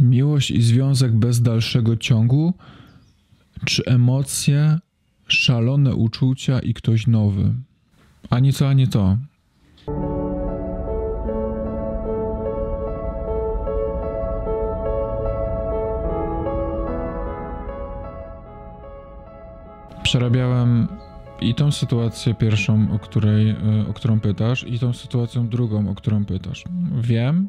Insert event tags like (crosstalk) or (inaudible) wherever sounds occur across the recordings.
Miłość i związek bez dalszego ciągu, czy emocje, szalone uczucia i ktoś nowy? Ani co, ani to. Przerabiałem i tą sytuację pierwszą, o, której, e, o którą pytasz, i tą sytuacją drugą, o którą pytasz. Wiem,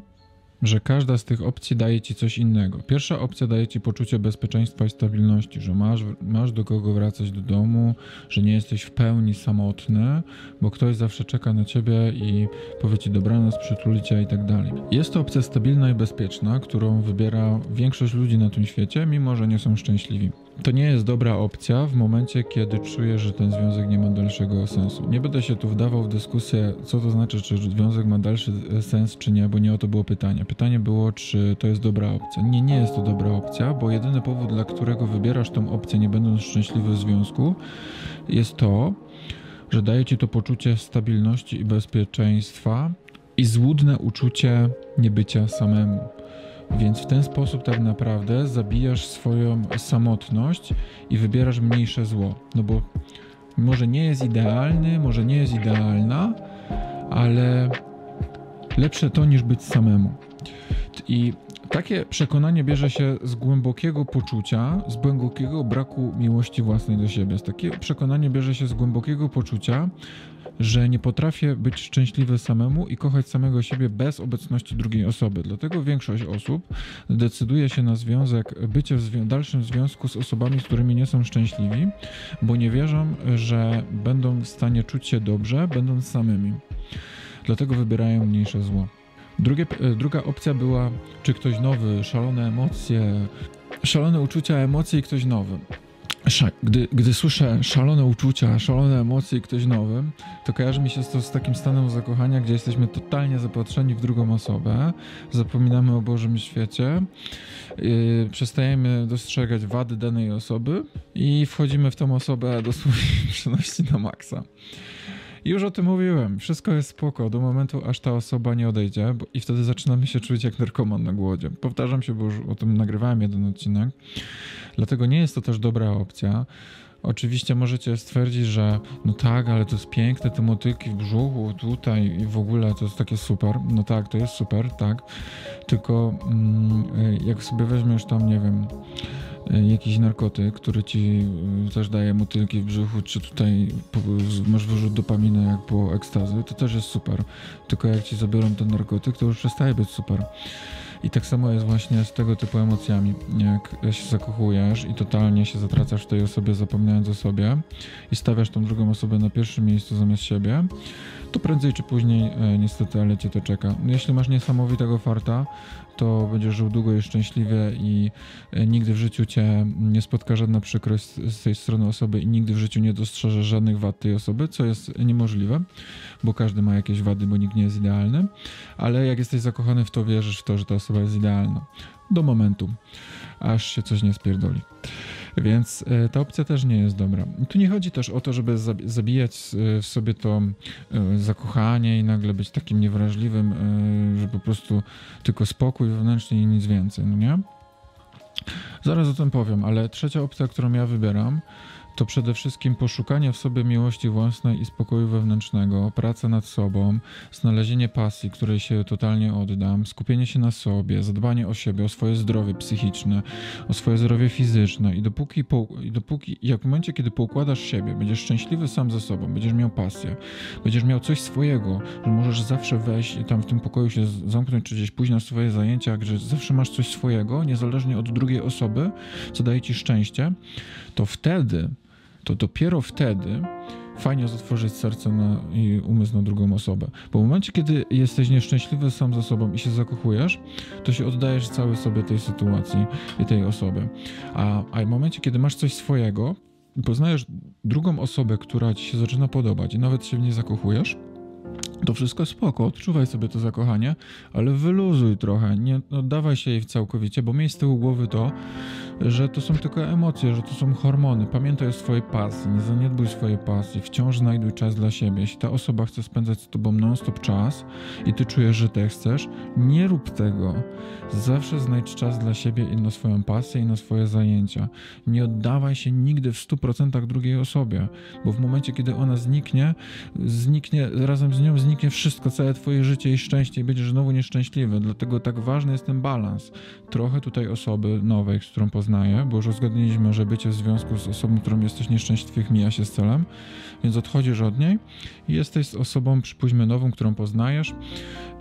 że każda z tych opcji daje ci coś innego. Pierwsza opcja daje ci poczucie bezpieczeństwa i stabilności, że masz, masz do kogo wracać do domu, że nie jesteś w pełni samotny, bo ktoś zawsze czeka na ciebie i powie ci dobranoc, przytuli cię i tak dalej. Jest to opcja stabilna i bezpieczna, którą wybiera większość ludzi na tym świecie, mimo że nie są szczęśliwi. To nie jest dobra opcja w momencie, kiedy czujesz, że ten związek nie ma dalszego sensu. Nie będę się tu wdawał w dyskusję, co to znaczy, czy związek ma dalszy sens, czy nie, bo nie o to było pytanie. Pytanie było, czy to jest dobra opcja. Nie, nie jest to dobra opcja, bo jedyny powód, dla którego wybierasz tą opcję, nie będąc szczęśliwy w związku, jest to, że daje ci to poczucie stabilności i bezpieczeństwa i złudne uczucie niebycia samemu. Więc w ten sposób tak naprawdę zabijasz swoją samotność i wybierasz mniejsze zło. No bo może nie jest idealny, może nie jest idealna, ale lepsze to niż być samemu. I takie przekonanie bierze się z głębokiego poczucia, z głębokiego braku miłości własnej do siebie. Takie przekonanie bierze się z głębokiego poczucia, że nie potrafię być szczęśliwy samemu i kochać samego siebie bez obecności drugiej osoby. Dlatego większość osób decyduje się na związek, bycie w dalszym związku z osobami, z którymi nie są szczęśliwi, bo nie wierzą, że będą w stanie czuć się dobrze, będąc samymi. Dlatego wybierają mniejsze zło. Drugie, druga opcja była, czy ktoś nowy, szalone emocje, szalone uczucia, emocje i ktoś nowy. Gdy, gdy słyszę szalone uczucia, szalone emocje i ktoś nowy, to kojarzy mi się to z takim stanem zakochania, gdzie jesteśmy totalnie zapatrzeni w drugą osobę, zapominamy o Bożym świecie, yy, przestajemy dostrzegać wady danej osoby i wchodzimy w tą osobę dosłownie (laughs) przenosi na maksa. Już o tym mówiłem. Wszystko jest spoko do momentu, aż ta osoba nie odejdzie bo, i wtedy zaczynamy się czuć jak narkoman na głodzie. Powtarzam się, bo już o tym nagrywałem jeden odcinek. Dlatego nie jest to też dobra opcja. Oczywiście możecie stwierdzić, że no tak, ale to jest piękne, te motylki w brzuchu, tutaj i w ogóle to jest takie super. No tak, to jest super, tak. Tylko mm, jak sobie weźmiesz tam, nie wiem, jakiś narkotyk, który ci e, też daje motylki w brzuchu, czy tutaj masz wyrzut dopaminy jak po ekstazy, to też jest super. Tylko jak ci zabiorą ten narkotyk, to już przestaje być super. I tak samo jest właśnie z tego typu emocjami. Jak się zakochujesz i totalnie się zatracasz w tej osobie, zapominając o sobie i stawiasz tą drugą osobę na pierwszym miejscu zamiast siebie, to prędzej czy później e, niestety, ale cię to czeka. No, jeśli masz niesamowitego farta, to będziesz żył długo i szczęśliwie i e, nigdy w życiu cię nie spotka żadna przykrość z tej strony osoby i nigdy w życiu nie dostrzeżesz żadnych wad tej osoby, co jest niemożliwe, bo każdy ma jakieś wady, bo nikt nie jest idealny, ale jak jesteś zakochany w to, wierzysz w to, że ta osoba jest idealna. Do momentu, aż się coś nie spierdoli. Więc e, ta opcja też nie jest dobra. Tu nie chodzi też o to, żeby zabijać e, w sobie to e, zakochanie i nagle być takim niewrażliwym, że po prostu tylko spokój wewnętrzny i nic więcej, no nie? Zaraz o tym powiem, ale trzecia opcja, którą ja wybieram, to przede wszystkim poszukanie w sobie miłości własnej i spokoju wewnętrznego, praca nad sobą, znalezienie pasji, której się totalnie oddam, skupienie się na sobie, zadbanie o siebie, o swoje zdrowie psychiczne, o swoje zdrowie fizyczne. I dopóki, po, i dopóki jak w momencie, kiedy poukładasz siebie, będziesz szczęśliwy sam ze sobą, będziesz miał pasję, będziesz miał coś swojego, że możesz zawsze wejść i tam w tym pokoju się zamknąć, czy gdzieś pójść na swoje zajęcia, że zawsze masz coś swojego, niezależnie od drugiej osoby, co daje ci szczęście, to wtedy to dopiero wtedy fajnie jest serce na, i umysł na drugą osobę. Bo w momencie, kiedy jesteś nieszczęśliwy sam ze sobą i się zakochujesz, to się oddajesz cały sobie tej sytuacji i tej osoby. A, a w momencie, kiedy masz coś swojego, poznajesz drugą osobę, która ci się zaczyna podobać i nawet się w niej zakochujesz, to wszystko spoko, odczuwaj sobie to zakochanie, ale wyluzuj trochę, nie oddawaj się jej całkowicie, bo miej z tyłu głowy to, że to są tylko emocje, że to są hormony. Pamiętaj o swojej pasji, nie zaniedbuj swojej pasji, wciąż znajduj czas dla siebie. Jeśli ta osoba chce spędzać z tobą non-stop czas i ty czujesz, że ty chcesz, nie rób tego. Zawsze znajdź czas dla siebie i na swoją pasję i na swoje zajęcia. Nie oddawaj się nigdy w 100% drugiej osobie, bo w momencie, kiedy ona zniknie, zniknie, razem z nią zniknie wszystko, całe twoje życie i szczęście i będziesz znowu nieszczęśliwy. Dlatego tak ważny jest ten balans. Trochę tutaj osoby nowej, z którą poznaję, bo już uzgodniliśmy, że bycie w związku z osobą, którą jesteś nieszczęśliwych, mija się z celem, więc odchodzisz od niej i jesteś z osobą, przypuśćmy, nową, którą poznajesz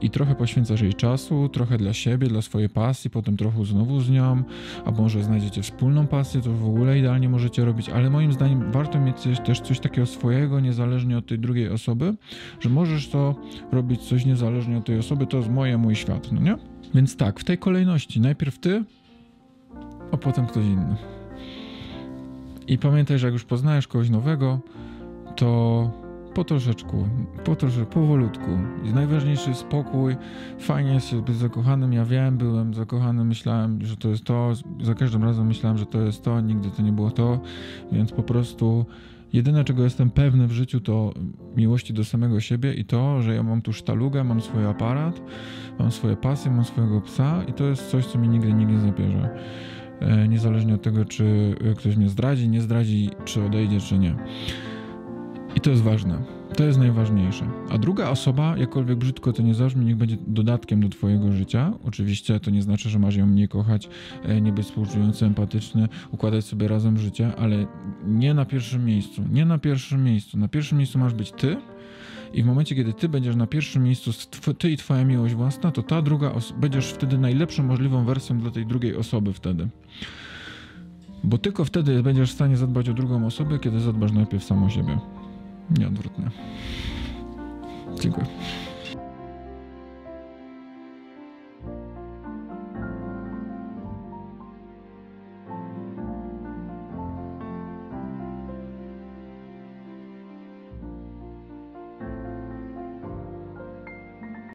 i trochę poświęcasz jej czasu, trochę dla siebie, dla swojej pasji, potem trochę znowu z nią, a może znajdziecie wspólną pasję, to w ogóle idealnie możecie robić, ale moim zdaniem warto mieć też coś takiego swojego, niezależnie od tej drugiej osoby, że możesz to robić coś niezależnie od tej osoby, to jest moje, mój świat, no nie? Więc tak, w tej kolejności najpierw ty, a potem ktoś inny. I pamiętaj, że jak już poznajesz kogoś nowego, to po troszeczku, po troszeczku, powolutku. I najważniejszy spokój, fajnie jest być zakochanym. Ja wiem, byłem zakochany, myślałem, że to jest to, za każdym razem myślałem, że to jest to, nigdy to nie było to, więc po prostu jedyne, czego jestem pewny w życiu, to miłości do samego siebie i to, że ja mam tu sztalugę, mam swój aparat, mam swoje pasje, mam swojego psa i to jest coś, co mi nigdy nikt nie zabierze. E, niezależnie od tego, czy ktoś mnie zdradzi, nie zdradzi, czy odejdzie, czy nie. I to jest ważne. To jest najważniejsze. A druga osoba, jakkolwiek brzydko to nie zabrzmi, niech będzie dodatkiem do Twojego życia. Oczywiście to nie znaczy, że masz ją nie kochać, e, nie być współczujący, empatyczny, układać sobie razem życie, ale nie na pierwszym miejscu. Nie na pierwszym miejscu. Na pierwszym miejscu masz być Ty. I w momencie, kiedy ty będziesz na pierwszym miejscu, ty i twoja miłość własna, to ta druga będziesz wtedy najlepszą możliwą wersją dla tej drugiej osoby wtedy. Bo tylko wtedy będziesz w stanie zadbać o drugą osobę, kiedy zadbasz najpierw samo siebie. Nieodwrotnie. Dziękuję.